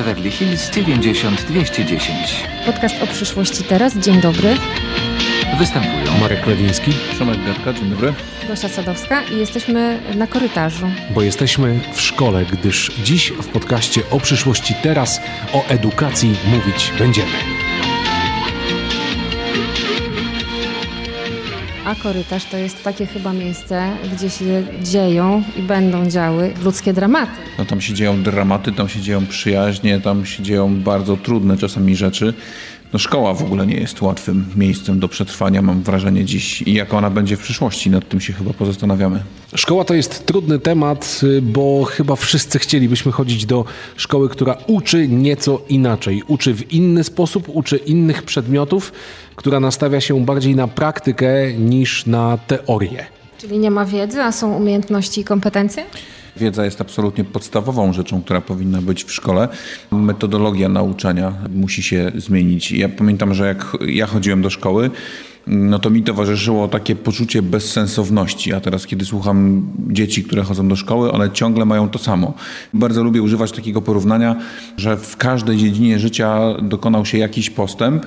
Beverly Hills 90210. Podcast o przyszłości teraz. Dzień dobry. Występują Marek Lewiński, Przemek Gatka, dzień dobry. Gosia Sadowska i jesteśmy na korytarzu. bo jesteśmy w szkole, gdyż dziś w podcaście o przyszłości teraz o edukacji mówić będziemy. A korytarz to jest takie chyba miejsce, gdzie się dzieją i będą działy ludzkie dramaty. No tam się dzieją dramaty, tam się dzieją przyjaźnie, tam się dzieją bardzo trudne czasami rzeczy. No szkoła w ogóle nie jest łatwym miejscem do przetrwania, mam wrażenie dziś. I jak ona będzie w przyszłości, nad tym się chyba pozastanawiamy. Szkoła to jest trudny temat, y, bo chyba wszyscy chcielibyśmy chodzić do szkoły, która uczy nieco inaczej. Uczy w inny sposób, uczy innych przedmiotów, która nastawia się bardziej na praktykę niż na teorię. Czyli nie ma wiedzy, a są umiejętności i kompetencje? Wiedza jest absolutnie podstawową rzeczą, która powinna być w szkole. Metodologia nauczania musi się zmienić. Ja pamiętam, że jak ja chodziłem do szkoły, no to mi towarzyszyło takie poczucie bezsensowności. A teraz, kiedy słucham dzieci, które chodzą do szkoły, one ciągle mają to samo. Bardzo lubię używać takiego porównania, że w każdej dziedzinie życia dokonał się jakiś postęp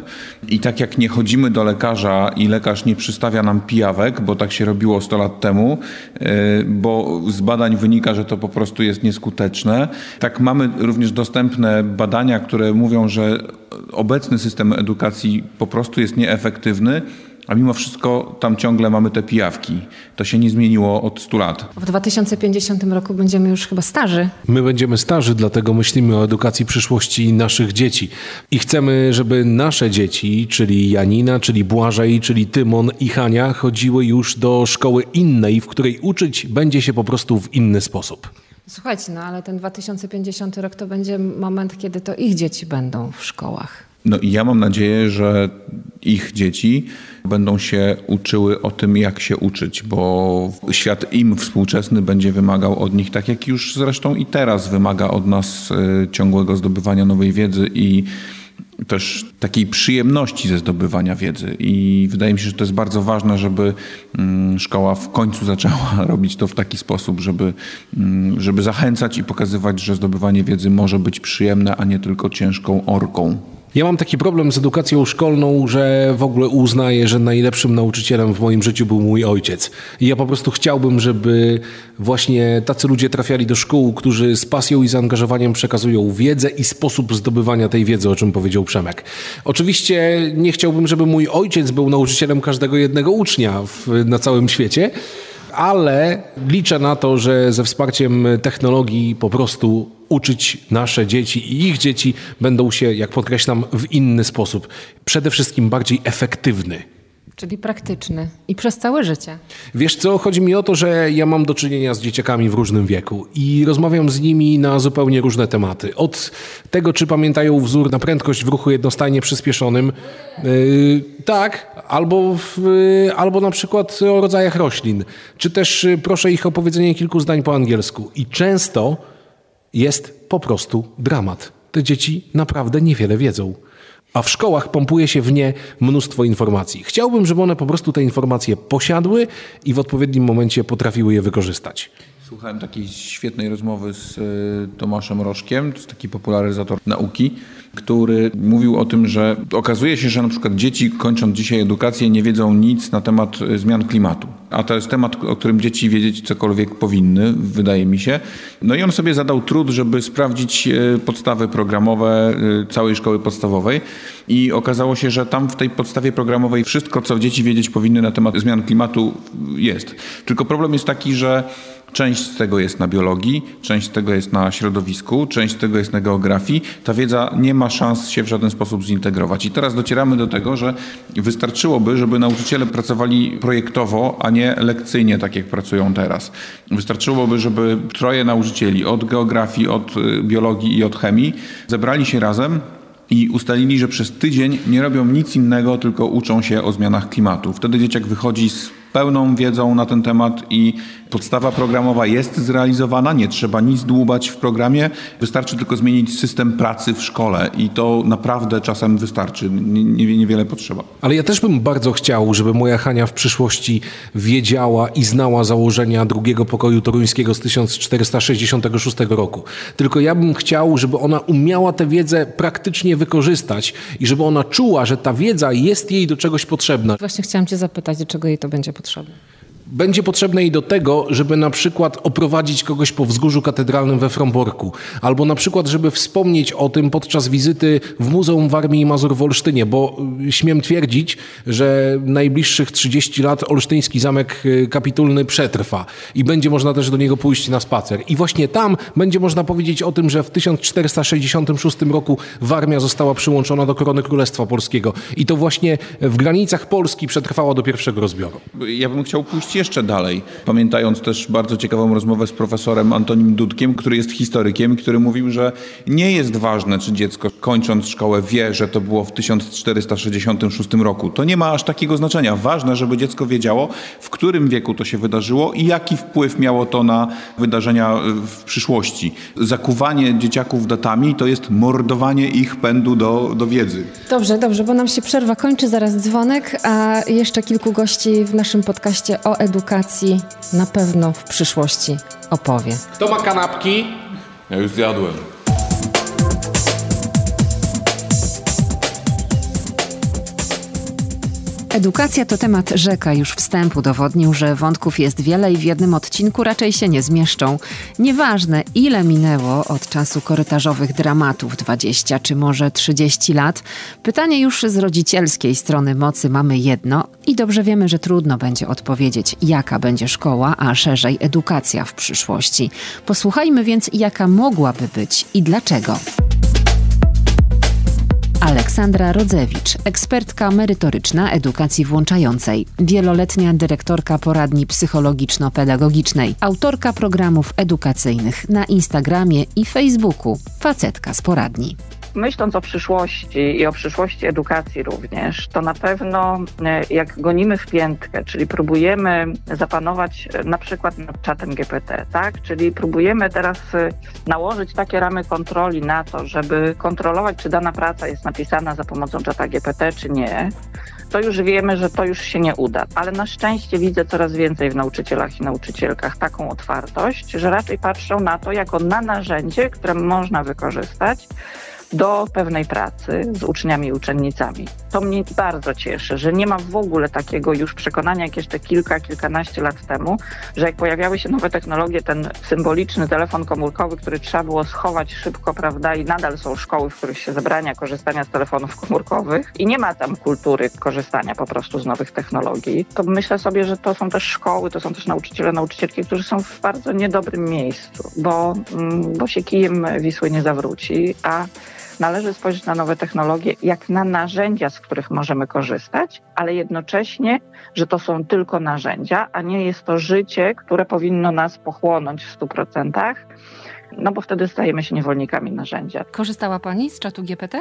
i tak jak nie chodzimy do lekarza i lekarz nie przystawia nam pijawek, bo tak się robiło 100 lat temu, yy, bo z badań wynika, że to po prostu jest nieskuteczne, tak mamy również dostępne badania, które mówią, że obecny system edukacji po prostu jest nieefektywny, a mimo wszystko tam ciągle mamy te pijawki. To się nie zmieniło od 100 lat. W 2050 roku będziemy już chyba starzy. My będziemy starzy, dlatego myślimy o edukacji przyszłości naszych dzieci. I chcemy, żeby nasze dzieci, czyli Janina, czyli Błażej, czyli Tymon i Hania, chodziły już do szkoły innej, w której uczyć będzie się po prostu w inny sposób. Słuchajcie, no ale ten 2050 rok to będzie moment, kiedy to ich dzieci będą w szkołach. No i ja mam nadzieję, że ich dzieci będą się uczyły o tym, jak się uczyć, bo świat im współczesny będzie wymagał od nich, tak jak już zresztą i teraz wymaga od nas y, ciągłego zdobywania nowej wiedzy i też takiej przyjemności ze zdobywania wiedzy. I wydaje mi się, że to jest bardzo ważne, żeby mm, szkoła w końcu zaczęła robić to w taki sposób, żeby, mm, żeby zachęcać i pokazywać, że zdobywanie wiedzy może być przyjemne, a nie tylko ciężką orką. Ja mam taki problem z edukacją szkolną, że w ogóle uznaję, że najlepszym nauczycielem w moim życiu był mój ojciec. I ja po prostu chciałbym, żeby właśnie tacy ludzie trafiali do szkół, którzy z pasją i zaangażowaniem przekazują wiedzę i sposób zdobywania tej wiedzy, o czym powiedział Przemek. Oczywiście nie chciałbym, żeby mój ojciec był nauczycielem każdego jednego ucznia w, na całym świecie, ale liczę na to, że ze wsparciem technologii po prostu uczyć nasze dzieci i ich dzieci będą się, jak podkreślam, w inny sposób. Przede wszystkim bardziej efektywny. Czyli praktyczny i przez całe życie. Wiesz co, chodzi mi o to, że ja mam do czynienia z dzieciakami w różnym wieku i rozmawiam z nimi na zupełnie różne tematy. Od tego, czy pamiętają wzór na prędkość w ruchu jednostajnie przyspieszonym, yy, tak, albo, w, yy, albo na przykład o rodzajach roślin, czy też yy, proszę ich o powiedzenie kilku zdań po angielsku. I często jest po prostu dramat. Te dzieci naprawdę niewiele wiedzą. A w szkołach pompuje się w nie mnóstwo informacji. Chciałbym, żeby one po prostu te informacje posiadły i w odpowiednim momencie potrafiły je wykorzystać. Słuchałem takiej świetnej rozmowy z y, Tomaszem Rożkiem, to jest taki popularyzator nauki, który mówił o tym, że okazuje się, że na przykład dzieci kończąc dzisiaj edukację nie wiedzą nic na temat y, zmian klimatu. A to jest temat, o którym dzieci wiedzieć cokolwiek powinny, wydaje mi się. No i on sobie zadał trud, żeby sprawdzić y, podstawy programowe całej szkoły podstawowej i okazało się, że tam w tej podstawie programowej wszystko, co dzieci wiedzieć powinny na temat zmian klimatu jest. Tylko problem jest taki, że Część z tego jest na biologii, część z tego jest na środowisku, część z tego jest na geografii. Ta wiedza nie ma szans się w żaden sposób zintegrować. I teraz docieramy do tego, że wystarczyłoby, żeby nauczyciele pracowali projektowo, a nie lekcyjnie, tak jak pracują teraz. Wystarczyłoby, żeby troje nauczycieli od geografii, od y, biologii i od chemii zebrali się razem i ustalili, że przez tydzień nie robią nic innego, tylko uczą się o zmianach klimatu. Wtedy dzieciak wychodzi z pełną wiedzą na ten temat i Podstawa programowa jest zrealizowana, nie trzeba nic dłubać w programie, wystarczy tylko zmienić system pracy w szkole i to naprawdę czasem wystarczy, nie, nie, niewiele potrzeba. Ale ja też bym bardzo chciał, żeby moja Hania w przyszłości wiedziała i znała założenia drugiego pokoju toruńskiego z 1466 roku. Tylko ja bym chciał, żeby ona umiała tę wiedzę praktycznie wykorzystać i żeby ona czuła, że ta wiedza jest jej do czegoś potrzebna. Właśnie chciałam cię zapytać, do czego jej to będzie potrzebne potrzeby. Będzie potrzebne jej do tego, żeby na przykład oprowadzić kogoś po wzgórzu katedralnym we Fromborku, albo na przykład, żeby wspomnieć o tym podczas wizyty w Muzeum Warmii i Mazur w Olsztynie, bo y, śmiem twierdzić, że najbliższych 30 lat olsztyński zamek y, kapitulny przetrwa i będzie można też do niego pójść na spacer. I właśnie tam będzie można powiedzieć o tym, że w 1466 roku Warmia została przyłączona do korony Królestwa Polskiego i to właśnie w granicach Polski przetrwała do pierwszego rozbioru. Ja bym chciał pójść jeszcze dalej, pamiętając też bardzo ciekawą rozmowę z profesorem Antonim Dudkiem, który jest historykiem, który mówił, że nie jest ważne, czy dziecko kończąc szkołę wie, że to było w 1466 roku. To nie ma aż takiego znaczenia. Ważne, żeby dziecko wiedziało, w którym wieku to się wydarzyło i jaki wpływ miało to na wydarzenia w przyszłości. Zakuwanie dzieciaków datami to jest mordowanie ich pędu do, do wiedzy. Dobrze, dobrze, bo nam się przerwa kończy, zaraz dzwonek, a jeszcze kilku gości w naszym podcaście o edukacji na pewno w przyszłości opowie. Kto ma kanapki? Ja już zjadłem. Edukacja to temat rzeka. Już wstęp udowodnił, że wątków jest wiele i w jednym odcinku raczej się nie zmieszczą. Nieważne, ile minęło od czasu korytarzowych dramatów 20 czy może 30 lat, pytanie już z rodzicielskiej strony mocy mamy jedno i dobrze wiemy, że trudno będzie odpowiedzieć, jaka będzie szkoła, a szerzej edukacja w przyszłości. Posłuchajmy więc, jaka mogłaby być i dlaczego. Aleksandra Rodzewicz, ekspertka merytoryczna edukacji włączającej, wieloletnia dyrektorka poradni psychologiczno-pedagogicznej, autorka programów edukacyjnych na Instagramie i Facebooku, facetka z poradni myśląc o przyszłości i o przyszłości edukacji również, to na pewno e, jak gonimy w piętkę, czyli próbujemy zapanować e, na przykład nad czatem GPT, tak? Czyli próbujemy teraz e, nałożyć takie ramy kontroli na to, żeby kontrolować, czy dana praca jest napisana za pomocą czata GPT, czy nie to już wiemy, że to już się nie uda. Ale na szczęście widzę coraz więcej w nauczycielach i nauczycielkach taką otwartość, że raczej patrzą na to jako na narzędzie, które można wykorzystać do pewnej pracy z uczniami i uczennicami. To mnie bardzo cieszy, że nie ma w ogóle takiego już przekonania, jak jeszcze kilka, kilkanaście lat temu, że jak pojawiały się nowe technologie, ten symboliczny telefon komórkowy, który trzeba było schować szybko, prawda, i nadal są szkoły, w których się zabrania korzystania z telefonów komórkowych i nie ma tam kultury korzystania po prostu z nowych technologii, to myślę sobie, że to są też szkoły, to są też nauczyciele, nauczycielki, którzy są w bardzo niedobrym miejscu, bo, mm, bo się kijem Wisły nie zawróci, a należy spojrzeć na nowe technologie jak na narzędzia, z których możemy korzystać, ale jednocześnie, że to są tylko narzędzia, a nie jest to życie, które powinno nas pochłonąć w 100%, no bo wtedy stajemy się niewolnikami narzędzia. Korzystała Pani z czatu GPT?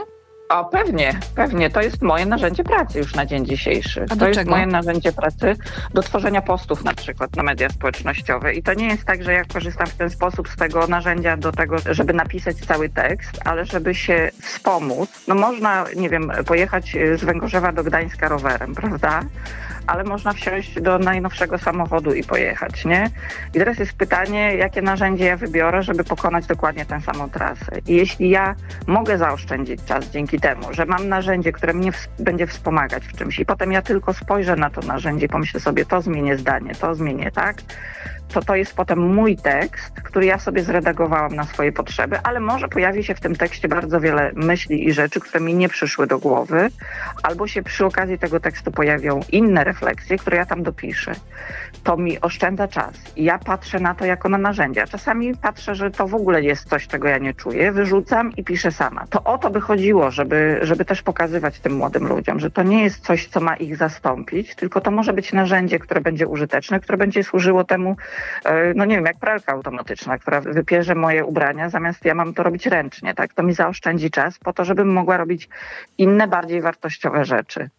O, pewnie, pewnie. To jest moje narzędzie pracy już na dzień dzisiejszy. A to jest czego? moje narzędzie pracy do tworzenia postów na przykład na media społecznościowe. I to nie jest tak, że ja korzystam w ten sposób z tego narzędzia do tego, żeby napisać cały tekst, ale żeby się wspomóc. No można, nie wiem, pojechać z Węgorzewa do Gdańska rowerem, prawda? Ale można wsiąść do najnowszego samochodu i pojechać, nie? I teraz jest pytanie, jakie narzędzie ja wybiorę, żeby pokonać dokładnie tę samą trasę. I jeśli ja mogę zaoszczędzić czas dzięki temu, że mam narzędzie, które mnie będzie wspomagać w czymś i potem ja tylko spojrzę na to narzędzie i pomyślę sobie, to zmienię zdanie, to zmienię, tak? To to jest potem mój tekst, który ja sobie zredagowałam na swoje potrzeby, ale może pojawi się w tym tekście bardzo wiele myśli i rzeczy, które mi nie przyszły do głowy, albo się przy okazji tego tekstu pojawią inne refleksje, które ja tam dopiszę. To mi oszczędza czas. Ja patrzę na to jako na narzędzia. Czasami patrzę, że to w ogóle jest coś, czego ja nie czuję, wyrzucam i piszę sama. To o to by chodziło, żeby, żeby też pokazywać tym młodym ludziom, że to nie jest coś, co ma ich zastąpić, tylko to może być narzędzie, które będzie użyteczne, które będzie służyło temu, no nie wiem, jak pralka automatyczna, która wypierze moje ubrania, zamiast ja mam to robić ręcznie, tak? To mi zaoszczędzi czas po to, żebym mogła robić inne, bardziej wartościowe rzeczy.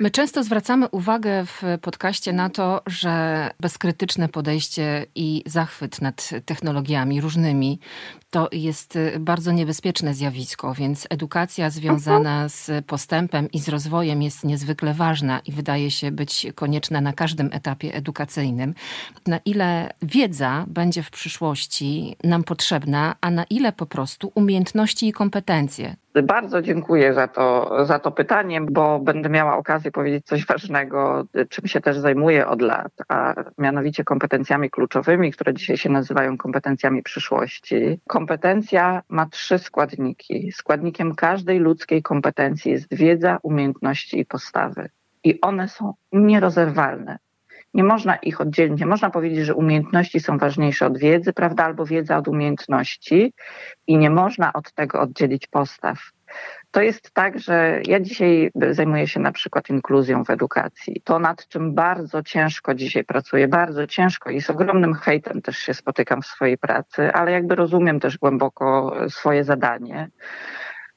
My często zwracamy uwagę w podcaście na to, że bezkrytyczne podejście i zachwyt nad technologiami różnymi to jest bardzo niebezpieczne zjawisko, więc edukacja związana z postępem i z rozwojem jest niezwykle ważna i wydaje się być konieczna na każdym etapie edukacyjnym. Na ile wiedza będzie w przyszłości nam potrzebna, a na ile po prostu umiejętności i kompetencje bardzo dziękuję za to, za to pytanie, bo będę miała okazję powiedzieć coś ważnego, czym się też zajmuję od lat, a mianowicie kompetencjami kluczowymi, które dzisiaj się nazywają kompetencjami przyszłości. Kompetencja ma trzy składniki. Składnikiem każdej ludzkiej kompetencji jest wiedza, umiejętności i postawy. I one są nierozerwalne. Nie można ich oddzielić. Nie można powiedzieć, że umiejętności są ważniejsze od wiedzy, prawda, albo wiedza od umiejętności i nie można od tego oddzielić postaw. To jest tak, że ja dzisiaj zajmuję się na przykład inkluzją w edukacji. To nad czym bardzo ciężko dzisiaj pracuję, bardzo ciężko i z ogromnym hejtem też się spotykam w swojej pracy, ale jakby rozumiem też głęboko swoje zadanie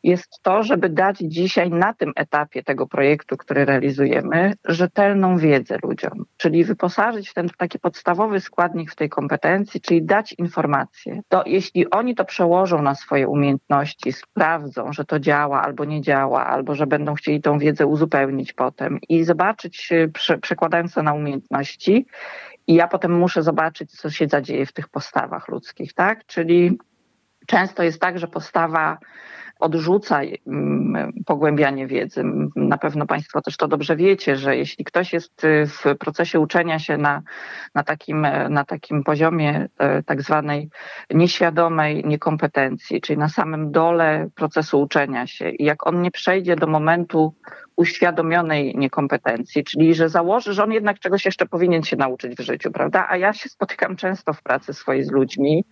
jest to, żeby dać dzisiaj na tym etapie tego projektu, który realizujemy, rzetelną wiedzę ludziom, czyli wyposażyć w ten taki podstawowy składnik w tej kompetencji, czyli dać informacje. To jeśli oni to przełożą na swoje umiejętności, sprawdzą, że to działa albo nie działa, albo że będą chcieli tą wiedzę uzupełnić potem i zobaczyć, prze, przekładając to na umiejętności, i ja potem muszę zobaczyć, co się zadzieje w tych postawach ludzkich, tak? Czyli często jest tak, że postawa odrzuca mm, pogłębianie wiedzy. Na pewno Państwo też to dobrze wiecie, że jeśli ktoś jest y, w procesie uczenia się na, na, takim, na takim poziomie e, tak zwanej nieświadomej niekompetencji, czyli na samym dole procesu uczenia się i jak on nie przejdzie do momentu uświadomionej niekompetencji, czyli że założy, że on jednak czegoś jeszcze powinien się nauczyć w życiu, prawda? A ja się spotykam często w pracy swojej z ludźmi,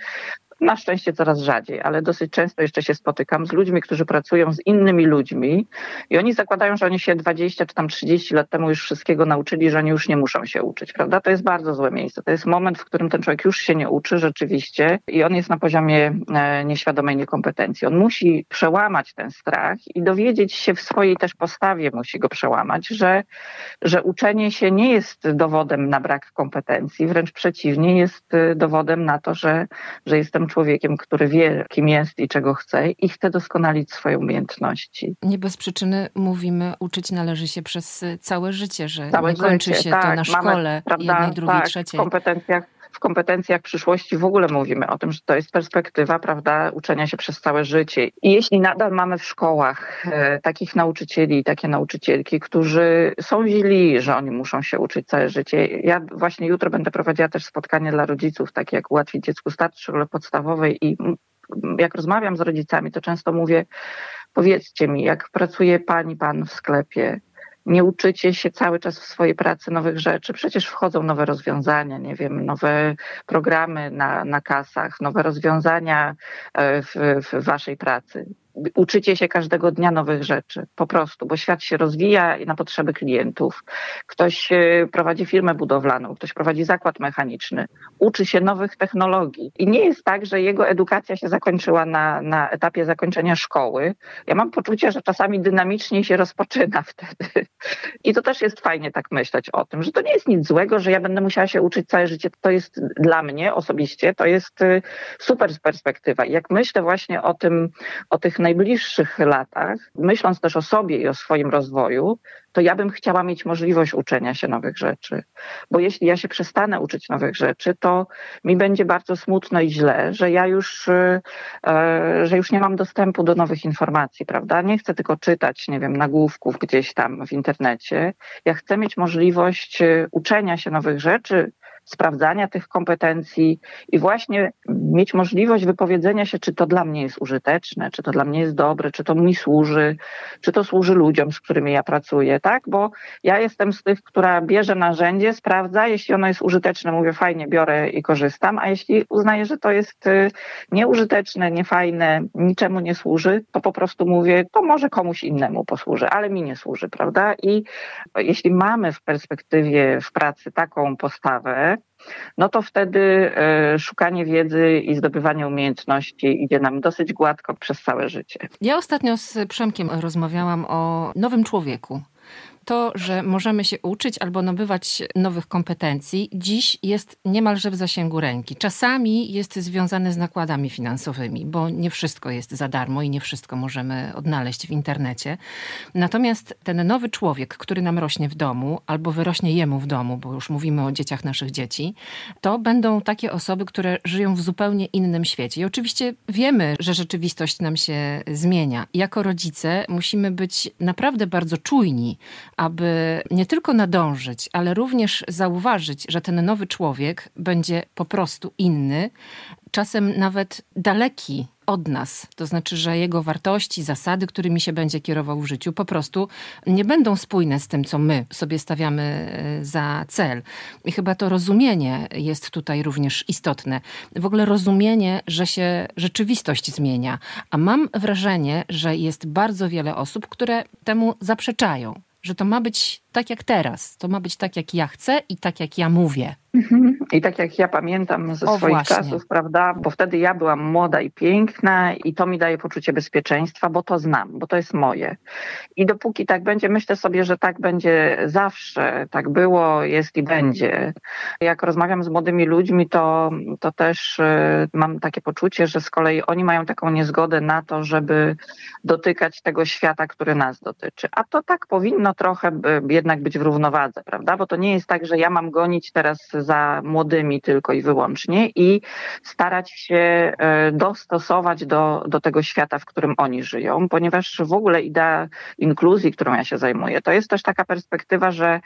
na szczęście coraz rzadziej, ale dosyć często jeszcze się spotykam z ludźmi, którzy pracują z innymi ludźmi i oni zakładają, że oni się 20 czy tam 30 lat temu już wszystkiego nauczyli, że oni już nie muszą się uczyć, prawda? To jest bardzo złe miejsce. To jest moment, w którym ten człowiek już się nie uczy rzeczywiście i on jest na poziomie e, nieświadomej niekompetencji. On musi przełamać ten strach i dowiedzieć się w swojej też postawie, musi go przełamać, że, że uczenie się nie jest dowodem na brak kompetencji, wręcz przeciwnie, jest e, dowodem na to, że, że jestem człowiekiem, który wie, kim jest i czego chce i chce doskonalić swoje umiejętności. Nie bez przyczyny mówimy, uczyć należy się przez całe życie, że całe nie kończy się tak, to na szkole mamy, prawda, jednej, drugiej, tak, trzeciej. W kompetencjach w kompetencjach przyszłości w ogóle mówimy o tym, że to jest perspektywa, prawda, uczenia się przez całe życie. I jeśli nadal mamy w szkołach e, takich nauczycieli i takie nauczycielki, którzy są źli, że oni muszą się uczyć całe życie. Ja właśnie jutro będę prowadziła też spotkanie dla rodziców, takie jak ułatwić dziecku start w szkole podstawowej i jak rozmawiam z rodzicami, to często mówię, powiedzcie mi, jak pracuje pani, pan w sklepie, nie uczycie się cały czas w swojej pracy nowych rzeczy. Przecież wchodzą nowe rozwiązania, nie wiem, nowe programy na, na kasach, nowe rozwiązania e, w, w waszej pracy uczycie się każdego dnia nowych rzeczy, po prostu, bo świat się rozwija na potrzeby klientów. Ktoś e, prowadzi firmę budowlaną, ktoś prowadzi zakład mechaniczny, uczy się nowych technologii. I nie jest tak, że jego edukacja się zakończyła na, na etapie zakończenia szkoły. Ja mam poczucie, że czasami dynamicznie się rozpoczyna wtedy. I to też jest fajnie tak myśleć o tym, że to nie jest nic złego, że ja będę musiała się uczyć całe życie. To jest dla mnie osobiście, to jest e, super perspektywa. I jak myślę właśnie o tym, o najbliższych latach, myśląc też o sobie i o swoim rozwoju, to ja bym chciała mieć możliwość uczenia się nowych rzeczy. Bo jeśli ja się przestanę uczyć nowych rzeczy, to mi będzie bardzo smutno i źle, że ja już, e, że już nie mam dostępu do nowych informacji, prawda? Nie chcę tylko czytać, nie wiem, nagłówków gdzieś tam w internecie. Ja chcę mieć możliwość e, uczenia się nowych rzeczy, sprawdzania tych kompetencji i właśnie mieć możliwość wypowiedzenia się, czy to dla mnie jest użyteczne, czy to dla mnie jest dobre, czy to mi służy, czy to służy ludziom, z którymi ja pracuję, tak? Bo ja jestem z tych, która bierze narzędzie, sprawdza, jeśli ono jest użyteczne, mówię fajnie, biorę i korzystam, a jeśli uznaję, że to jest y, nieużyteczne, niefajne, niczemu nie służy, to po prostu mówię, to może komuś innemu posłuży, ale mi nie służy, prawda? I jeśli mamy w perspektywie w pracy taką postawę, no to wtedy e, szukanie wiedzy i zdobywanie umiejętności idzie nam dosyć gładko przez całe życie. Ja ostatnio z Przemkiem rozmawiałam o nowym człowieku to, że możemy się uczyć albo nabywać nowych kompetencji, dziś jest niemalże w zasięgu ręki. Czasami jest związane z nakładami finansowymi, bo nie wszystko jest za darmo i nie wszystko możemy odnaleźć w internecie. Natomiast ten nowy człowiek, który nam rośnie w domu, albo wyrośnie jemu w domu, bo już mówimy o dzieciach naszych dzieci, to będą takie osoby, które żyją w zupełnie innym świecie. I oczywiście wiemy, że rzeczywistość nam się zmienia. Jako rodzice musimy być naprawdę bardzo czujni, aby nie tylko nadążyć, ale również zauważyć, że ten nowy człowiek będzie po prostu inny, czasem nawet daleki od nas. To znaczy, że jego wartości, zasady, którymi się będzie kierował w życiu, po prostu nie będą spójne z tym, co my sobie stawiamy e, za cel. I chyba to rozumienie jest tutaj również istotne. W ogóle rozumienie, że się rzeczywistość zmienia. A mam wrażenie, że jest bardzo wiele osób, które temu zaprzeczają że to ma być tak jak teraz, to ma być tak jak ja chcę i tak jak ja mówię. Mhm. I tak jak ja pamiętam ze O, swoich właśnie. czasów, prawda, bo wtedy ja byłam młoda i piękna i to mi daje poczucie bezpieczeństwa, bo to znam, bo to jest moje. I dopóki tak będzie, myślę sobie, że tak będzie zawsze, tak było, jest i będzie. Jak rozmawiam z młodymi ludźmi, to, to też y, mam takie poczucie, że z kolei oni mają taką niezgodę na to, żeby dotykać tego świata, który nas dotyczy. A to tak powinno trochę by jednak być w równowadze, prawda? Bo to nie jest tak, że ja mam gonić teraz za młodymi tylko i wyłącznie i starać się e, dostosować do, do tego świata, w którym oni żyją, ponieważ w ogóle idea inkluzji, którą ja się zajmuję, to jest też taka perspektywa, że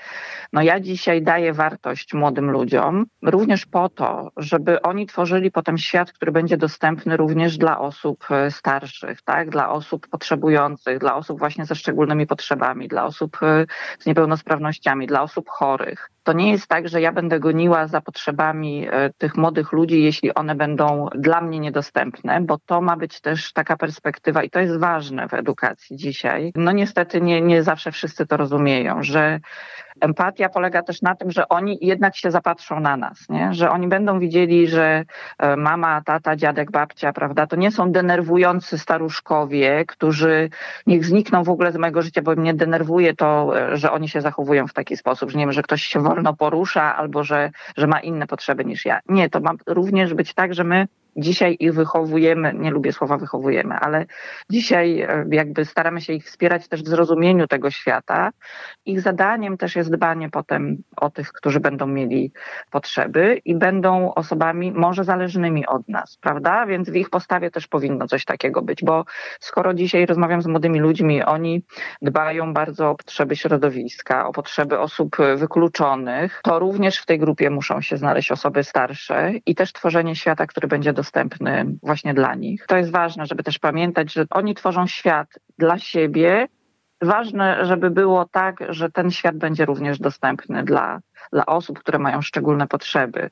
no ja dzisiaj daję wartość młodym ludziom, również po to, żeby oni tworzyli potem świat, który będzie dostępny również dla osób e, starszych, tak? dla osób potrzebujących, dla osób właśnie ze szczególnymi potrzebami, dla osób e, z niepełnosprawnościami, dla osób chorych. To nie jest tak, że ja będę goniła za potrzebami e, tych młodych ludzi, jeśli one będą dla mnie niedostępne, bo to ma być też taka perspektywa i to jest ważne w edukacji dzisiaj. No niestety nie, nie zawsze wszyscy to rozumieją, że empatia polega też na tym, że oni jednak się zapatrzą na nas, nie? że oni będą widzieli, że e, mama, tata, dziadek, babcia, prawda, to nie są denerwujący staruszkowie, którzy niech znikną w ogóle z mojego życia, bo mnie denerwuje to, e, że oni się zachowują w taki sposób, że nie wiem, że ktoś się wolno porusza albo że, że ma inne potrzeby niż ja. Nie, to ma również być tak, że my dzisiaj ich wychowujemy, nie lubię słowa wychowujemy, ale dzisiaj e, jakby staramy się ich wspierać też w zrozumieniu tego świata. Ich zadaniem też jest dbanie potem o tych, którzy będą mieli potrzeby i będą osobami może zależnymi od nas, prawda? Więc w ich postawie też powinno coś takiego być, bo skoro dzisiaj rozmawiam z młodymi ludźmi, oni dbają bardzo o potrzeby środowiska, o potrzeby osób wykluczonych, to również w tej grupie muszą się znaleźć osoby starsze i też tworzenie świata, który będzie dostępny właśnie dla nich. To jest ważne, żeby też pamiętać, że oni tworzą świat dla siebie. Ważne, żeby było tak, że ten świat będzie również dostępny dla, dla osób, które mają szczególne potrzeby.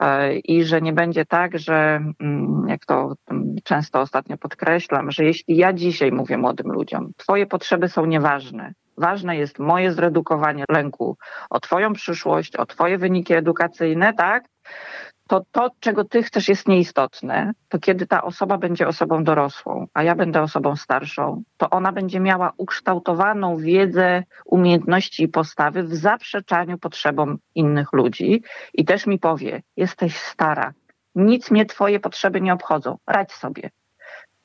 E, I że nie będzie tak, że mm, jak to mm, często ostatnio podkreślam, że jeśli ja dzisiaj mówię młodym ludziom, Twoje potrzeby są nieważne. Ważne jest moje zredukowanie lęku o Twoją przyszłość, o Twoje wyniki edukacyjne, tak? To to, czego ty chcesz, jest nieistotne, to kiedy ta osoba będzie osobą dorosłą, a ja będę osobą starszą, to ona będzie miała ukształtowaną wiedzę, umiejętności i postawy w zaprzeczaniu potrzebom innych ludzi i też mi powie: Jesteś stara, nic mnie twoje potrzeby nie obchodzą, radź sobie.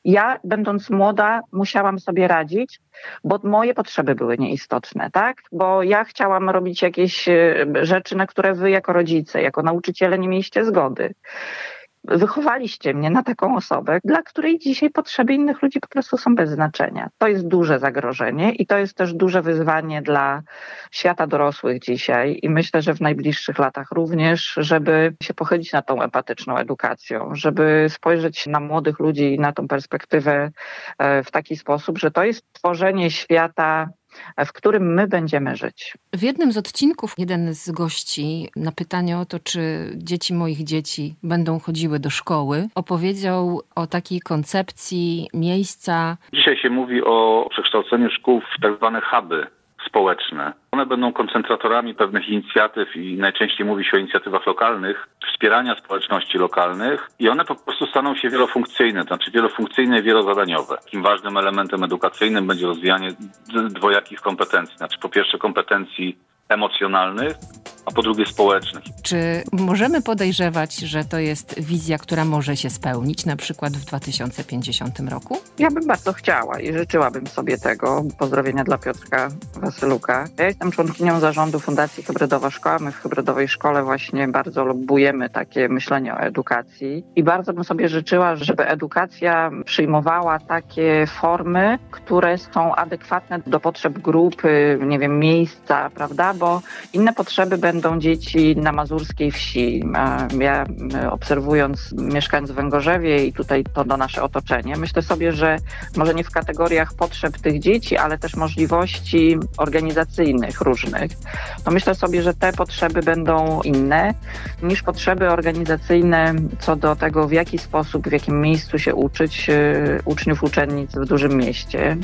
Ja, będąc młoda, musiałam sobie radzić, bo moje potrzeby były nieistotne, tak? Bo ja chciałam robić jakieś e, rzeczy, na które wy jako rodzice, jako nauczyciele nie mieliście zgody wychowaliście mnie na taką osobę, dla której dzisiaj potrzeby innych ludzi po prostu są bez znaczenia. To jest duże zagrożenie i to jest też duże wyzwanie dla świata dorosłych dzisiaj i myślę, że w najbliższych latach również, żeby się pochylić nad tą empatyczną edukacją, żeby spojrzeć na młodych ludzi i na tą perspektywę e, w taki sposób, że to jest tworzenie świata w którym my będziemy żyć. W jednym z odcinków jeden z gości na pytanie o to, czy dzieci moich dzieci będą chodziły do szkoły, opowiedział o takiej koncepcji miejsca. Dzisiaj się mówi o przekształceniu szkół w tak zwane huby społeczne. One będą koncentratorami pewnych inicjatyw i najczęściej mówi się o inicjatywach lokalnych, wspierania społeczności lokalnych i one po prostu staną się wielofunkcyjne, to znaczy wielofunkcyjne i wielozadaniowe. Takim ważnym elementem edukacyjnym będzie rozwijanie dwojakich kompetencji, znaczy po pierwsze kompetencji emocjonalnych, a po drugie społecznych. Czy możemy podejrzewać, że to jest wizja, która może się spełnić na przykład w 2050 roku? Ja bym bardzo chciała i życzyłabym sobie tego. Pozdrowienia dla Piotrka Wasyluka. Ja jestem członkinią zarządu Fundacji Hybrydowa Szkoła. My w Hybrydowej Szkole właśnie bardzo lobbujemy takie myślenie o edukacji i bardzo bym sobie życzyła, żeby edukacja przyjmowała takie formy, które są adekwatne do potrzeb grupy, nie wiem, miejsca, prawda, bo inne potrzeby będą będą dzieci na mazurskiej wsi. Ja obserwując, mieszkając w Węgorzewie i tutaj to do nasze otoczenie, myślę sobie, że może nie w kategoriach potrzeb tych dzieci, ale też możliwości organizacyjnych różnych. To myślę sobie, że te potrzeby będą inne niż potrzeby organizacyjne co do tego, w jaki sposób, w jakim miejscu się uczyć e, uczniów, uczennic w dużym mieście.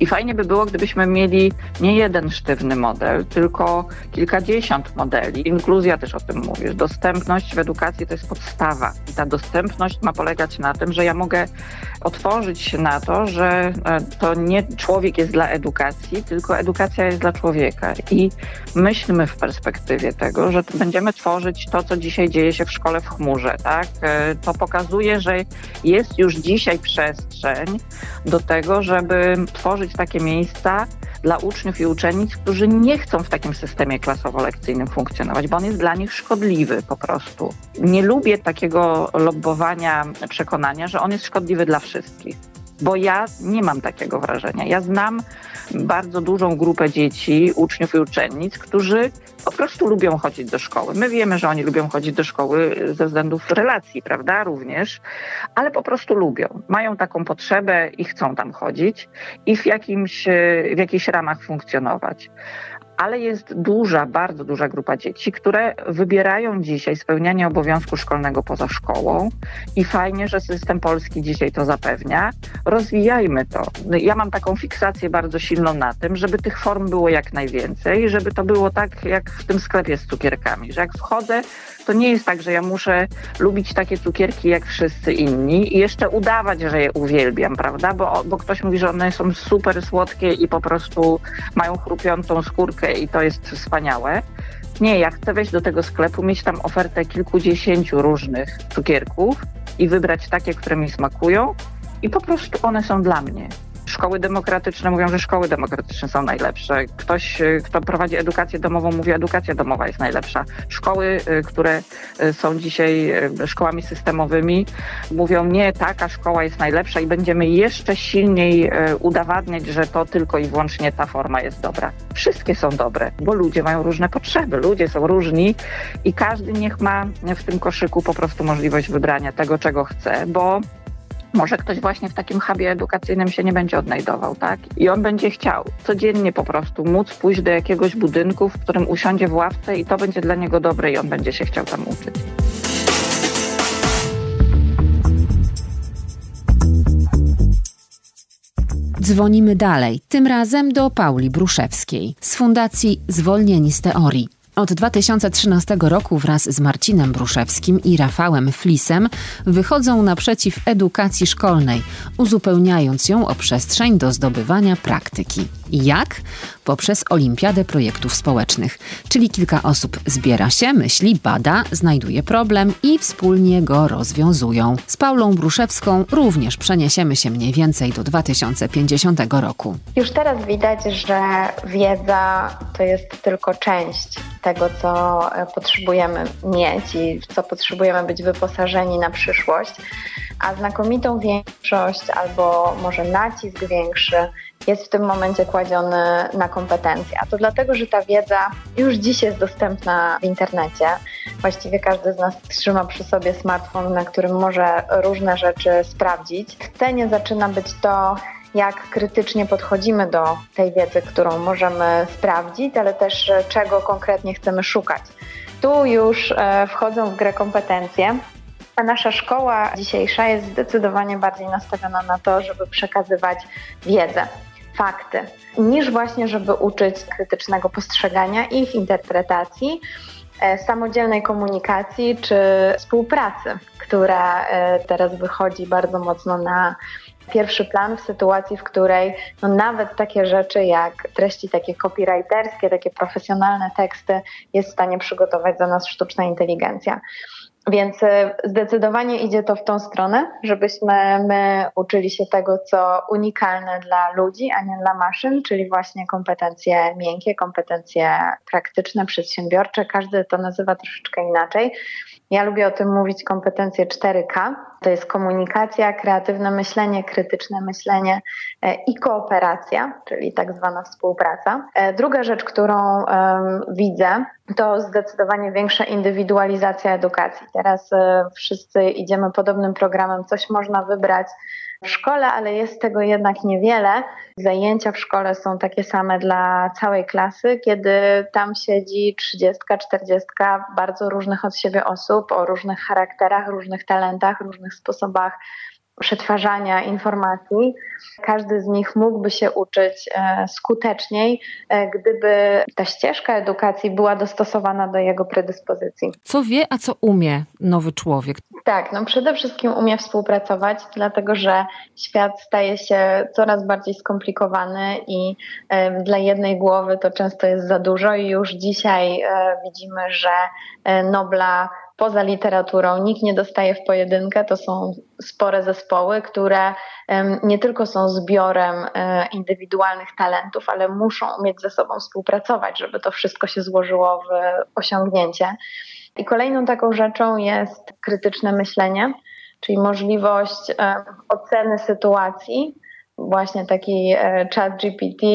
I fajnie by było, gdybyśmy mieli nie jeden sztywny model, tylko kilkadziesiąt modeli modeli. Inkluzja też o tym mówisz. Dostępność w edukacji to jest podstawa. I ta dostępność ma polegać na tym, że ja mogę otworzyć się na to, że e, to nie człowiek jest dla edukacji, tylko edukacja jest dla człowieka. I myślmy w perspektywie tego, że będziemy tworzyć to, co dzisiaj dzieje się w szkole w chmurze. Tak? E, to pokazuje, że jest już dzisiaj przestrzeń do tego, żeby tworzyć takie miejsca dla uczniów i uczennic, którzy nie chcą w takim systemie klasowo-lekcyjnym funkcjonować, bo on jest dla nich szkodliwy po prostu. Nie lubię takiego lobbowania przekonania, że on jest szkodliwy dla wszystkich bo ja nie mam takiego wrażenia. Ja znam bardzo dużą grupę dzieci, uczniów i uczennic, którzy po prostu lubią chodzić do szkoły. My wiemy, że oni lubią chodzić do szkoły ze względów relacji, prawda, również, ale po prostu lubią. Mają taką potrzebę i chcą tam chodzić i w, jakimś, w jakichś ramach funkcjonować ale jest duża, bardzo duża grupa dzieci, które wybierają dzisiaj spełnianie obowiązku szkolnego poza szkołą i fajnie, że system polski dzisiaj to zapewnia. Rozwijajmy to. Ja mam taką fiksację bardzo silną na tym, żeby tych form było jak najwięcej, żeby to było tak jak w tym sklepie z cukierkami, że jak wchodzę, to nie jest tak, że ja muszę lubić takie cukierki jak wszyscy inni i jeszcze udawać, że je uwielbiam, prawda? Bo, bo ktoś mówi, że one są super słodkie i po prostu mają chrupiącą skórkę i to jest wspaniałe. Nie, ja chcę wejść do tego sklepu, mieć tam ofertę kilkudziesięciu różnych cukierków i wybrać takie, które mi smakują i po prostu one są dla mnie. Szkoły demokratyczne mówią, że szkoły demokratyczne są najlepsze. Ktoś, y, kto prowadzi edukację domową, mówi, że edukacja domowa jest najlepsza. Szkoły, y, które y, są dzisiaj szkołami systemowymi, mówią, nie, taka szkoła jest najlepsza i będziemy jeszcze silniej udowadniać, że to tylko i wyłącznie ta forma jest dobra. Wszystkie są dobre, bo ludzie mają różne potrzeby, ludzie są różni i każdy niech ma w tym koszyku po prostu możliwość wybrania tego, czego chce, bo może ktoś właśnie w takim hubie edukacyjnym się nie będzie odnajdował, tak? I on będzie chciał codziennie po prostu móc pójść do jakiegoś budynku, w którym usiądzie w ławce i to będzie dla niego dobre i on będzie się chciał tam uczyć. Dzwonimy dalej, tym razem do Pauli Bruszewskiej z Fundacji Zwolnieni z Teorii. Od 2013 roku wraz z Marcinem Bruszewskim i Rafałem Flisem wychodzą naprzeciw edukacji szkolnej, uzupełniając ją o przestrzeń do zdobywania praktyki. Jak? Poprzez Olimpiadę Projektów Społecznych, czyli kilka osób zbiera się, myśli, bada, znajduje problem i wspólnie go rozwiązują. Z Paulą Bruszewską również przeniesiemy się mniej więcej do 2050 roku. Już teraz widać, że wiedza to jest tylko część tego, co e, potrzebujemy mieć i w co potrzebujemy być wyposażeni na przyszłość, a znakomitą większość albo może nacisk większy jest w tym momencie kładziony na kompetencje. A to dlatego, że ta wiedza już dziś jest dostępna w internecie. Właściwie każdy z nas trzyma przy sobie smartfon, na którym może różne rzeczy sprawdzić. W cenie zaczyna być to, jak krytycznie podchodzimy do tej wiedzy, którą możemy sprawdzić, ale też czego konkretnie chcemy szukać. Tu już e, wchodzą w grę kompetencje, a nasza szkoła dzisiejsza jest zdecydowanie bardziej nastawiona na to, żeby przekazywać wiedzę. fakty, niż właśnie, żeby uczyć krytycznego postrzegania ich interpretacji, e, samodzielnej komunikacji czy współpracy, która e, teraz wychodzi bardzo mocno na pierwszy plan w sytuacji, w której no nawet takie rzeczy jak treści takie copywriterskie, takie profesjonalne teksty jest w stanie przygotować za nas sztuczna inteligencja. Więc e, zdecydowanie idzie to w tą stronę, żebyśmy my uczyli się tego, co unikalne dla ludzi, a nie dla maszyn, czyli właśnie kompetencje miękkie, kompetencje praktyczne, przedsiębiorcze. Każdy to nazywa troszeczkę inaczej. Ja lubię o tym mówić kompetencje 4K. To jest komunikacja, kreatywne myślenie, krytyczne myślenie e, i kooperacja, czyli tak zwana współpraca. E, druga rzecz, którą widzę, to zdecydowanie większa indywidualizacja edukacji. Teraz e, wszyscy idziemy podobnym programem, coś można wybrać w szkole, ale jest tego jednak niewiele. Zajęcia w szkole są takie same dla całej klasy, kiedy tam siedzi 30, 40 bardzo różnych od siebie osób o różnych charakterach, różnych talentach, różnych sposobach przetwarzania informacji. Każdy z nich mógłby się uczyć e, skuteczniej, e, gdyby ta ścieżka edukacji była dostosowana do jego predyspozycji. Co wie, a co umie nowy człowiek? Tak, no przede wszystkim umie współpracować, dlatego że świat staje się coraz bardziej skomplikowany i e, dla jednej głowy to często jest za dużo i już dzisiaj widzimy, że Nobla poza literaturą nikt nie dostaje w pojedynkę. To są spore zespoły, które nie tylko są zbiorem e, indywidualnych talentów, ale muszą umieć ze sobą współpracować, żeby to wszystko się złożyło w osiągnięcie. I kolejną taką rzeczą jest krytyczne myślenie, czyli możliwość oceny sytuacji właśnie taki e, chat GPT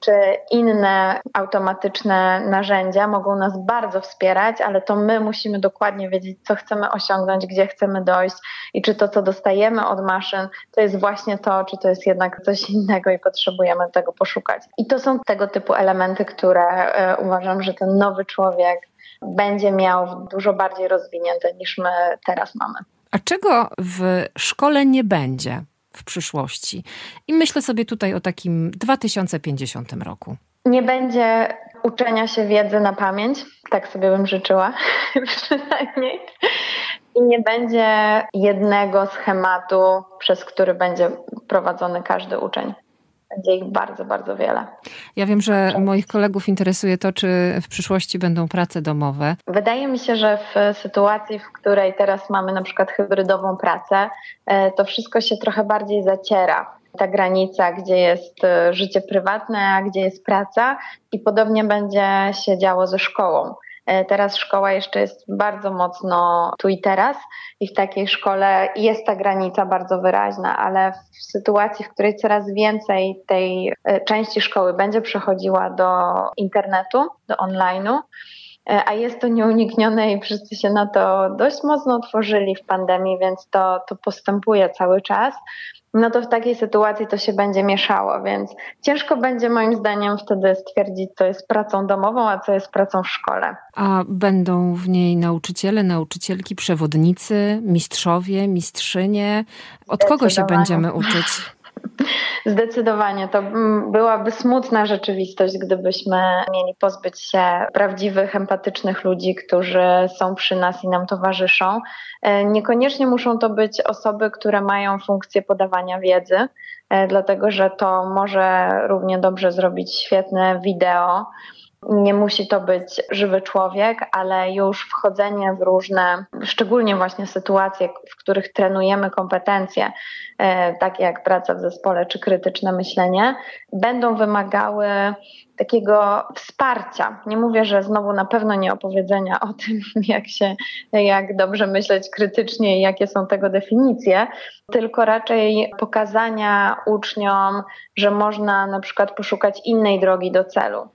czy inne automatyczne narzędzia mogą nas bardzo wspierać, ale to my musimy dokładnie wiedzieć, co chcemy osiągnąć, gdzie chcemy dojść i czy to, co dostajemy od maszyn, to jest właśnie to, czy to jest jednak coś innego i potrzebujemy tego poszukać. I to są tego typu elementy, które e, uważam, że ten nowy człowiek będzie miał dużo bardziej rozwinięte niż my teraz mamy. A czego w szkole nie będzie? W przyszłości. I myślę sobie tutaj o takim 2050 roku. Nie będzie uczenia się wiedzy na pamięć, tak sobie bym życzyła przynajmniej. I nie będzie jednego schematu, przez który będzie prowadzony każdy uczeń. Będzie ich bardzo, bardzo wiele. Ja wiem, że moich kolegów interesuje to, czy w przyszłości będą prace domowe. Wydaje mi się, że w sytuacji, w której teraz mamy na przykład hybrydową pracę, e, to wszystko się trochę bardziej zaciera ta granica, gdzie jest e, życie prywatne, a gdzie jest praca, i podobnie będzie się działo ze szkołą. E, teraz szkoła jeszcze jest bardzo mocno tu i teraz i w takiej szkole jest ta granica bardzo wyraźna, ale w sytuacji, w której coraz więcej tej e, części szkoły będzie przechodziła do internetu, do online'u, e, a jest to nieuniknione i wszyscy się na to dość mocno otworzyli w pandemii, więc to, to postępuje cały czas no to w takiej sytuacji to się będzie mieszało, więc ciężko będzie moim zdaniem wtedy stwierdzić, co jest pracą domową, a co jest pracą w szkole. A będą w niej nauczyciele, nauczycielki, przewodnicy, mistrzowie, mistrzynie? Od kogo się będziemy uczyć? Zdecydowanie to byłaby smutna rzeczywistość, gdybyśmy mieli pozbyć się prawdziwych, empatycznych ludzi, którzy są przy nas i nam towarzyszą. E, niekoniecznie muszą to być osoby, które mają funkcję podawania wiedzy, e, dlatego że to może równie dobrze zrobić świetne wideo nie musi to być żywy człowiek, ale już wchodzenie w różne, szczególnie właśnie sytuacje, w których trenujemy kompetencje, e, takie jak praca w zespole czy krytyczne myślenie, będą wymagały takiego wsparcia. Nie mówię, że znowu na pewno nie opowiedzenia o tym, jak się, jak dobrze myśleć krytycznie i jakie są tego definicje, tylko raczej pokazania uczniom, że można na przykład poszukać innej drogi do celu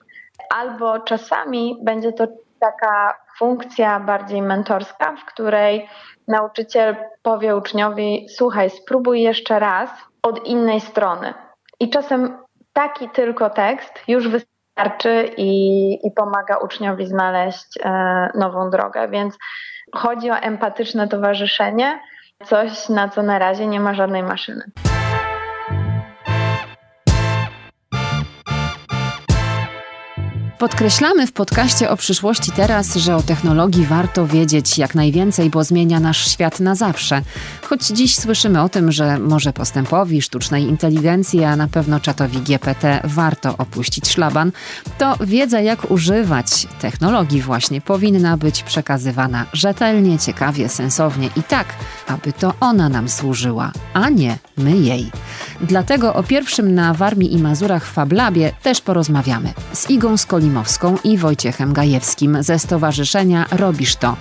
albo czasami będzie to taka funkcja bardziej mentorska, w której nauczyciel powie uczniowi: Słuchaj, spróbuj jeszcze raz od innej strony. I czasem taki tylko tekst już wystarczy i, i pomaga uczniowi znaleźć e, nową drogę. Więc chodzi o empatyczne towarzyszenie, coś na co na razie nie ma żadnej maszyny. Podkreślamy w podcaście o przyszłości teraz, że o technologii warto wiedzieć jak najwięcej, bo zmienia nasz świat na zawsze. Choć dziś słyszymy o tym, że może postępowi sztucznej inteligencji, a na pewno czatowi GPT warto opuścić szlaban, to wiedza jak używać technologii właśnie powinna być przekazywana rzetelnie, ciekawie, sensownie i tak, aby to ona nam służyła, a nie my jej. Dlatego o pierwszym na Warmii i Mazurach Fablabie też porozmawiamy z Igą I Wojciechem Gajewskim ze Stowarzyszenia Robisz To,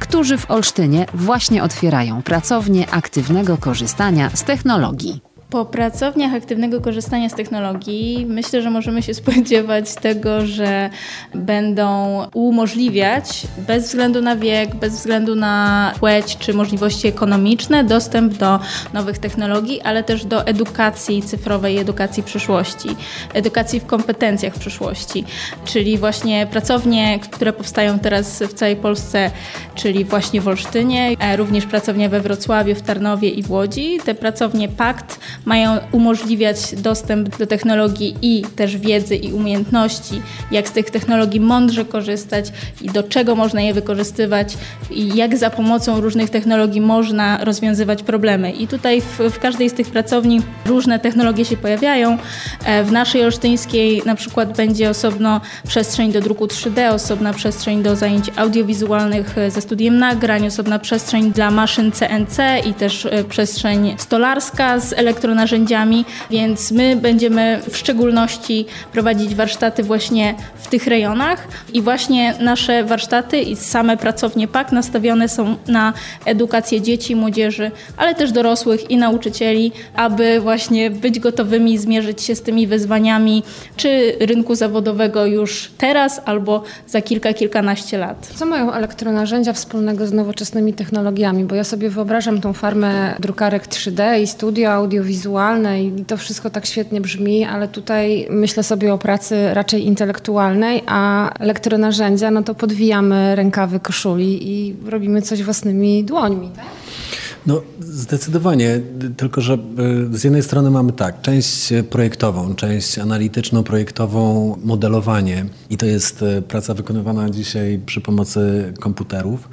którzy w Olsztynie właśnie otwierają pracownię aktywnego korzystania z technologii. Po pracowniach aktywnego korzystania z technologii myślę, że możemy się spodziewać tego, że będą umożliwiać bez względu na wiek, bez względu na płeć czy możliwości ekonomiczne dostęp do nowych technologii, ale też do edukacji cyfrowej, edukacji przyszłości, edukacji w kompetencjach przyszłości, czyli właśnie pracownie, które powstają teraz w całej Polsce, czyli właśnie w Olsztynie, również pracownia we Wrocławiu, w Tarnowie i w Łodzi. Te pracownie PAKT mają umożliwiać dostęp do technologii i też wiedzy i umiejętności, jak z tych technologii mądrze korzystać i do czego można je wykorzystywać i jak za pomocą różnych technologii można rozwiązywać problemy. I tutaj w, w każdej z tych pracowni różne technologie się pojawiają. E, w naszej olsztyńskiej na przykład będzie osobno przestrzeń do druku 3D, osobna przestrzeń do zajęć audiowizualnych e, ze studiem nagrań, osobna przestrzeń dla maszyn CNC i też e, przestrzeń stolarska z elektroniką elektronarzędziami, więc my będziemy w szczególności prowadzić warsztaty właśnie w tych rejonach i właśnie nasze warsztaty i same pracownie PAK nastawione są na edukację dzieci, młodzieży, ale też dorosłych i nauczycieli, aby właśnie być gotowymi zmierzyć się z tymi wyzwaniami, czy rynku zawodowego już teraz, albo za kilka, kilkanaście lat. Co mają elektronarzędzia wspólnego z nowoczesnymi technologiami? Bo ja sobie wyobrażam tą farmę drukarek 3D i studio audiowizualne, wizualne i to wszystko tak świetnie brzmi, ale tutaj myślę sobie o pracy raczej intelektualnej, a elektronarzędzia, no to podwijamy rękawy koszuli i robimy coś własnymi dłońmi. Tak? No zdecydowanie, tylko że y, z jednej strony mamy tak, część projektową, część analityczną, projektową, modelowanie i to jest y, praca wykonywana dzisiaj przy pomocy komputerów.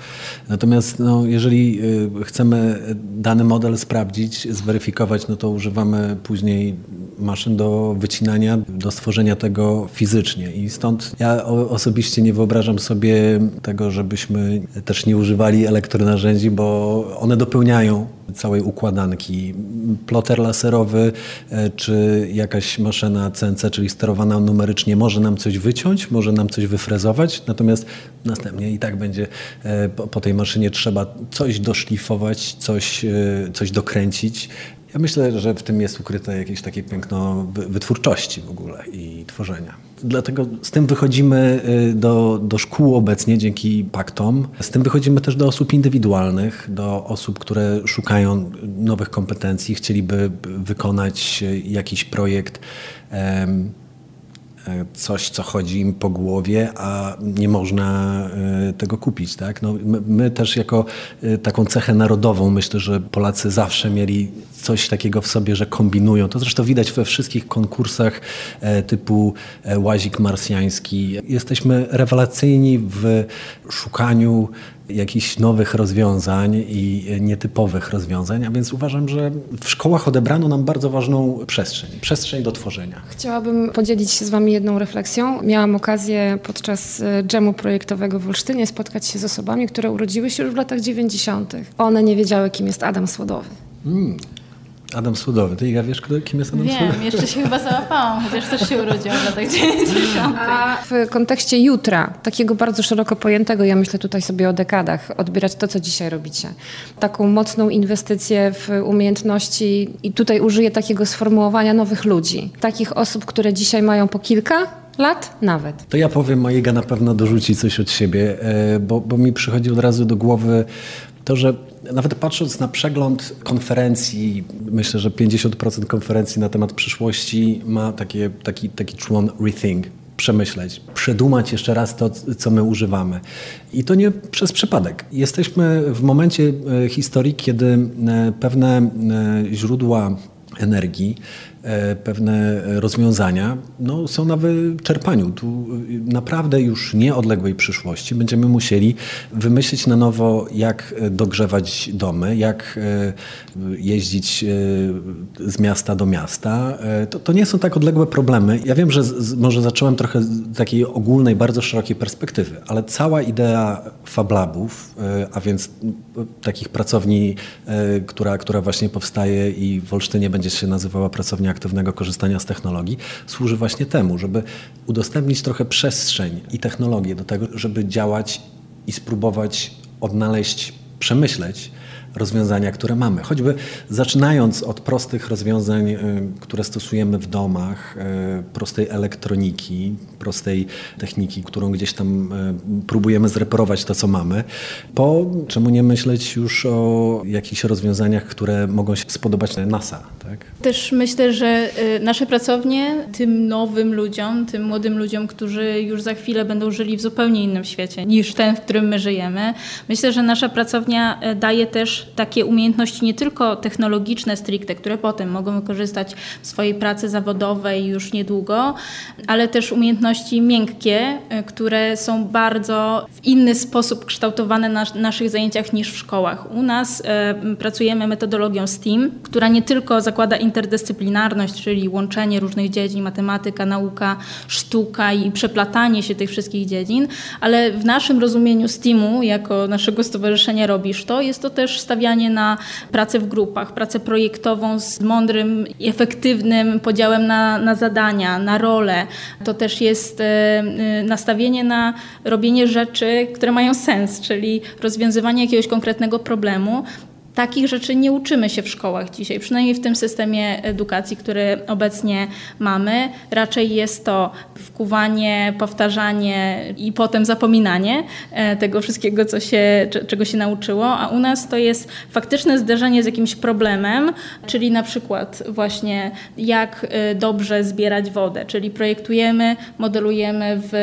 Natomiast no, jeżeli y, chcemy dany model sprawdzić, zweryfikować, no to używamy później maszyn do wycinania, do stworzenia tego fizycznie i stąd ja osobiście nie wyobrażam sobie tego, żebyśmy też nie używali elektronarzędzi, bo one dopełniają całej układanki. Ploter laserowy e, czy jakaś maszyna CNC, czyli sterowana numerycznie, może nam coś wyciąć, może nam coś wyfrezować, natomiast następnie i tak będzie e, po tej maszynie trzeba coś doszlifować, coś, e, coś dokręcić. Ja myślę, że w tym jest ukryte jakieś takie piękno wytwórczości w ogóle i tworzenia. Dlatego z tym wychodzimy y, do, do szkół obecnie dzięki paktom. Z tym wychodzimy też do osób indywidualnych, do osób, które szukają nowych kompetencji, chcieliby wykonać jakiś projekt E, coś, co chodzi im po głowie, a nie można e, tego kupić. Tak? No, my, my, też jako e, taką cechę narodową myślę, że Polacy zawsze mieli coś takiego w sobie, że kombinują. To zresztą widać we wszystkich konkursach typu Łazik Marsjański. Jesteśmy rewelacyjni w szukaniu jakichś nowych rozwiązań i nietypowych rozwiązań, a więc uważam, że w szkołach odebrano nam bardzo ważną przestrzeń, przestrzeń do tworzenia. Chciałabym podzielić się z Wami jedną refleksją. Miałam okazję podczas e, dżemu projektowego w Olsztynie spotkać się z osobami, które urodziły się już w latach 90. One nie wiedziały, kim jest Adam Słodowy. Hmm. Adam Sudowy. Ty Iga wiesz, kim jest Adam Wiem? Wiem, jeszcze się chyba załapałam, chociaż też się urodziłam w latach 90. A w kontekście jutra, takiego bardzo szeroko pojętego, ja myślę tutaj sobie o dekadach, odbierać to, co dzisiaj robicie. Taką mocną inwestycję w umiejętności i tutaj użyję takiego sformułowania nowych ludzi. Takich osób, które dzisiaj mają po kilka lat nawet. To ja powiem, a Iga na pewno dorzuci coś od siebie, e, bo, bo mi przychodzi od razu do głowy to, że nawet patrząc na przegląd konferencji, myślę, że 50% konferencji na temat przyszłości ma takie, taki, taki człon rethink, przemyśleć, przedumać jeszcze raz to, co my używamy. I to nie przez przypadek. Jesteśmy w momencie e, historii, kiedy e, pewne e, źródła energii, pewne rozwiązania no, są na wyczerpaniu. Tu naprawdę już nieodległej przyszłości będziemy musieli wymyślić na nowo, jak dogrzewać domy, jak e, jeździć e, z miasta do miasta. To, to nie są tak odległe problemy. Ja wiem, że z, może zacząłem trochę z takiej ogólnej, bardzo szerokiej perspektywy, ale cała idea Fablabów, a więc takich pracowni, która, która właśnie powstaje i w Olsztynie będzie się nazywała pracownia aktywnego korzystania z technologii, służy właśnie temu, żeby udostępnić trochę przestrzeń i technologię do tego, żeby działać i spróbować odnaleźć, przemyśleć rozwiązania, które mamy. Choćby zaczynając od prostych rozwiązań, y, które stosujemy w domach, y, prostej elektroniki, prostej techniki, którą gdzieś tam y, próbujemy zreperować to, co mamy, po czemu nie myśleć już o jakichś rozwiązaniach, które mogą się spodobać na NASA. Tak? Też myślę, że nasze pracownie tym nowym ludziom, tym młodym ludziom, którzy już za chwilę będą żyli w zupełnie innym świecie niż ten, w którym my żyjemy, myślę, że nasza pracownia daje też takie umiejętności nie tylko technologiczne stricte, które potem mogą wykorzystać w swojej pracy zawodowej już niedługo, ale też umiejętności miękkie, e, które są bardzo w inny sposób kształtowane na naszych zajęciach niż w szkołach. U nas e, pracujemy metodologią STEAM, która nie tylko zakłada interdyscyplinarność, czyli łączenie różnych dziedzin, matematyka, nauka, sztuka i przeplatanie się tych wszystkich dziedzin, ale w naszym rozumieniu STEAMu, jako naszego stowarzyszenia Robisz To, jest to też stawianie na pracę w grupach, pracę projektową z mądrym i efektywnym podziałem na, na zadania, na role. To też jest e, e, nastawienie na robienie rzeczy, które mają sens, czyli rozwiązywanie jakiegoś konkretnego problemu, Takich rzeczy nie uczymy się w szkołach dzisiaj, przynajmniej w tym systemie edukacji, który obecnie mamy. Raczej jest to wkuwanie, powtarzanie i potem zapominanie e, tego wszystkiego, co się, czego się nauczyło, a u nas to jest faktyczne zderzenie z jakimś problemem, czyli na przykład właśnie jak e, dobrze zbierać wodę, czyli projektujemy, modelujemy w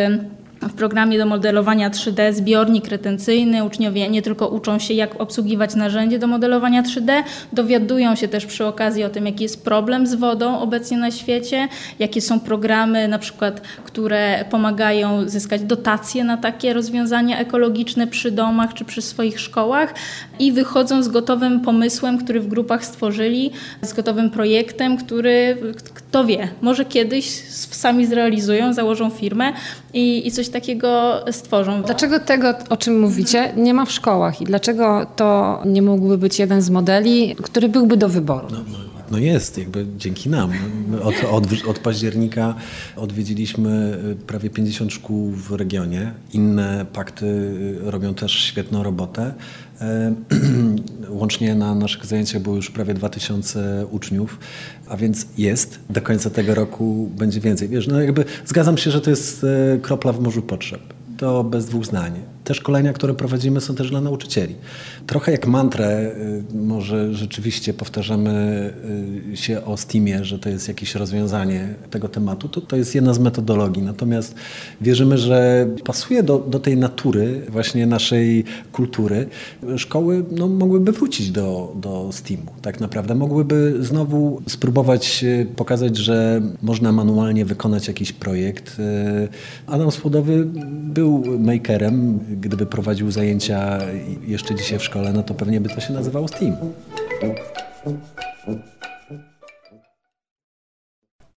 w programie do modelowania 3D zbiornik retencyjny. Uczniowie nie tylko uczą się, jak obsługiwać narzędzie do modelowania 3D, dowiadują się też przy okazji o tym, jaki jest problem z wodą obecnie na świecie, jakie są programy, na przykład, które pomagają zyskać dotacje na takie rozwiązania ekologiczne przy domach czy przy swoich szkołach i wychodzą z gotowym pomysłem, który w grupach stworzyli, z gotowym projektem, który, kto wie, może kiedyś sami zrealizują, założą firmę i, i coś takiego stworzą. Dlaczego tego, o czym mówicie, nie ma w szkołach i dlaczego to nie mógłby być jeden z modeli, który byłby do wyboru? No, no. No jest, jakby dzięki nam. Od, od, od, października odwiedziliśmy prawie 50 szkół w regionie. Inne pakty robią też świetną robotę. E, łącznie na naszych zajęciach było już prawie 2000 uczniów, a więc jest. Do końca tego roku będzie więcej. Wiesz, no jakby zgadzam się, że to jest e, kropla w morzu potrzeb. To bez dwóch zdań. Te szkolenia, które prowadzimy są też dla nauczycieli. Trochę jak mantrę y, może rzeczywiście powtarzamy y, się o Steamie, że to jest jakieś rozwiązanie tego tematu. To, to jest jedna z metodologii. Natomiast wierzymy, że pasuje do, do tej natury właśnie naszej kultury. Szkoły no, mogłyby wrócić do, do Steamu. Tak naprawdę mogłyby znowu spróbować y, pokazać, że można manualnie wykonać jakiś projekt. Adam Słodowy był makerem, gdyby prowadził zajęcia jeszcze dzisiaj w szkole, no to pewnie by to się nazywało Steam.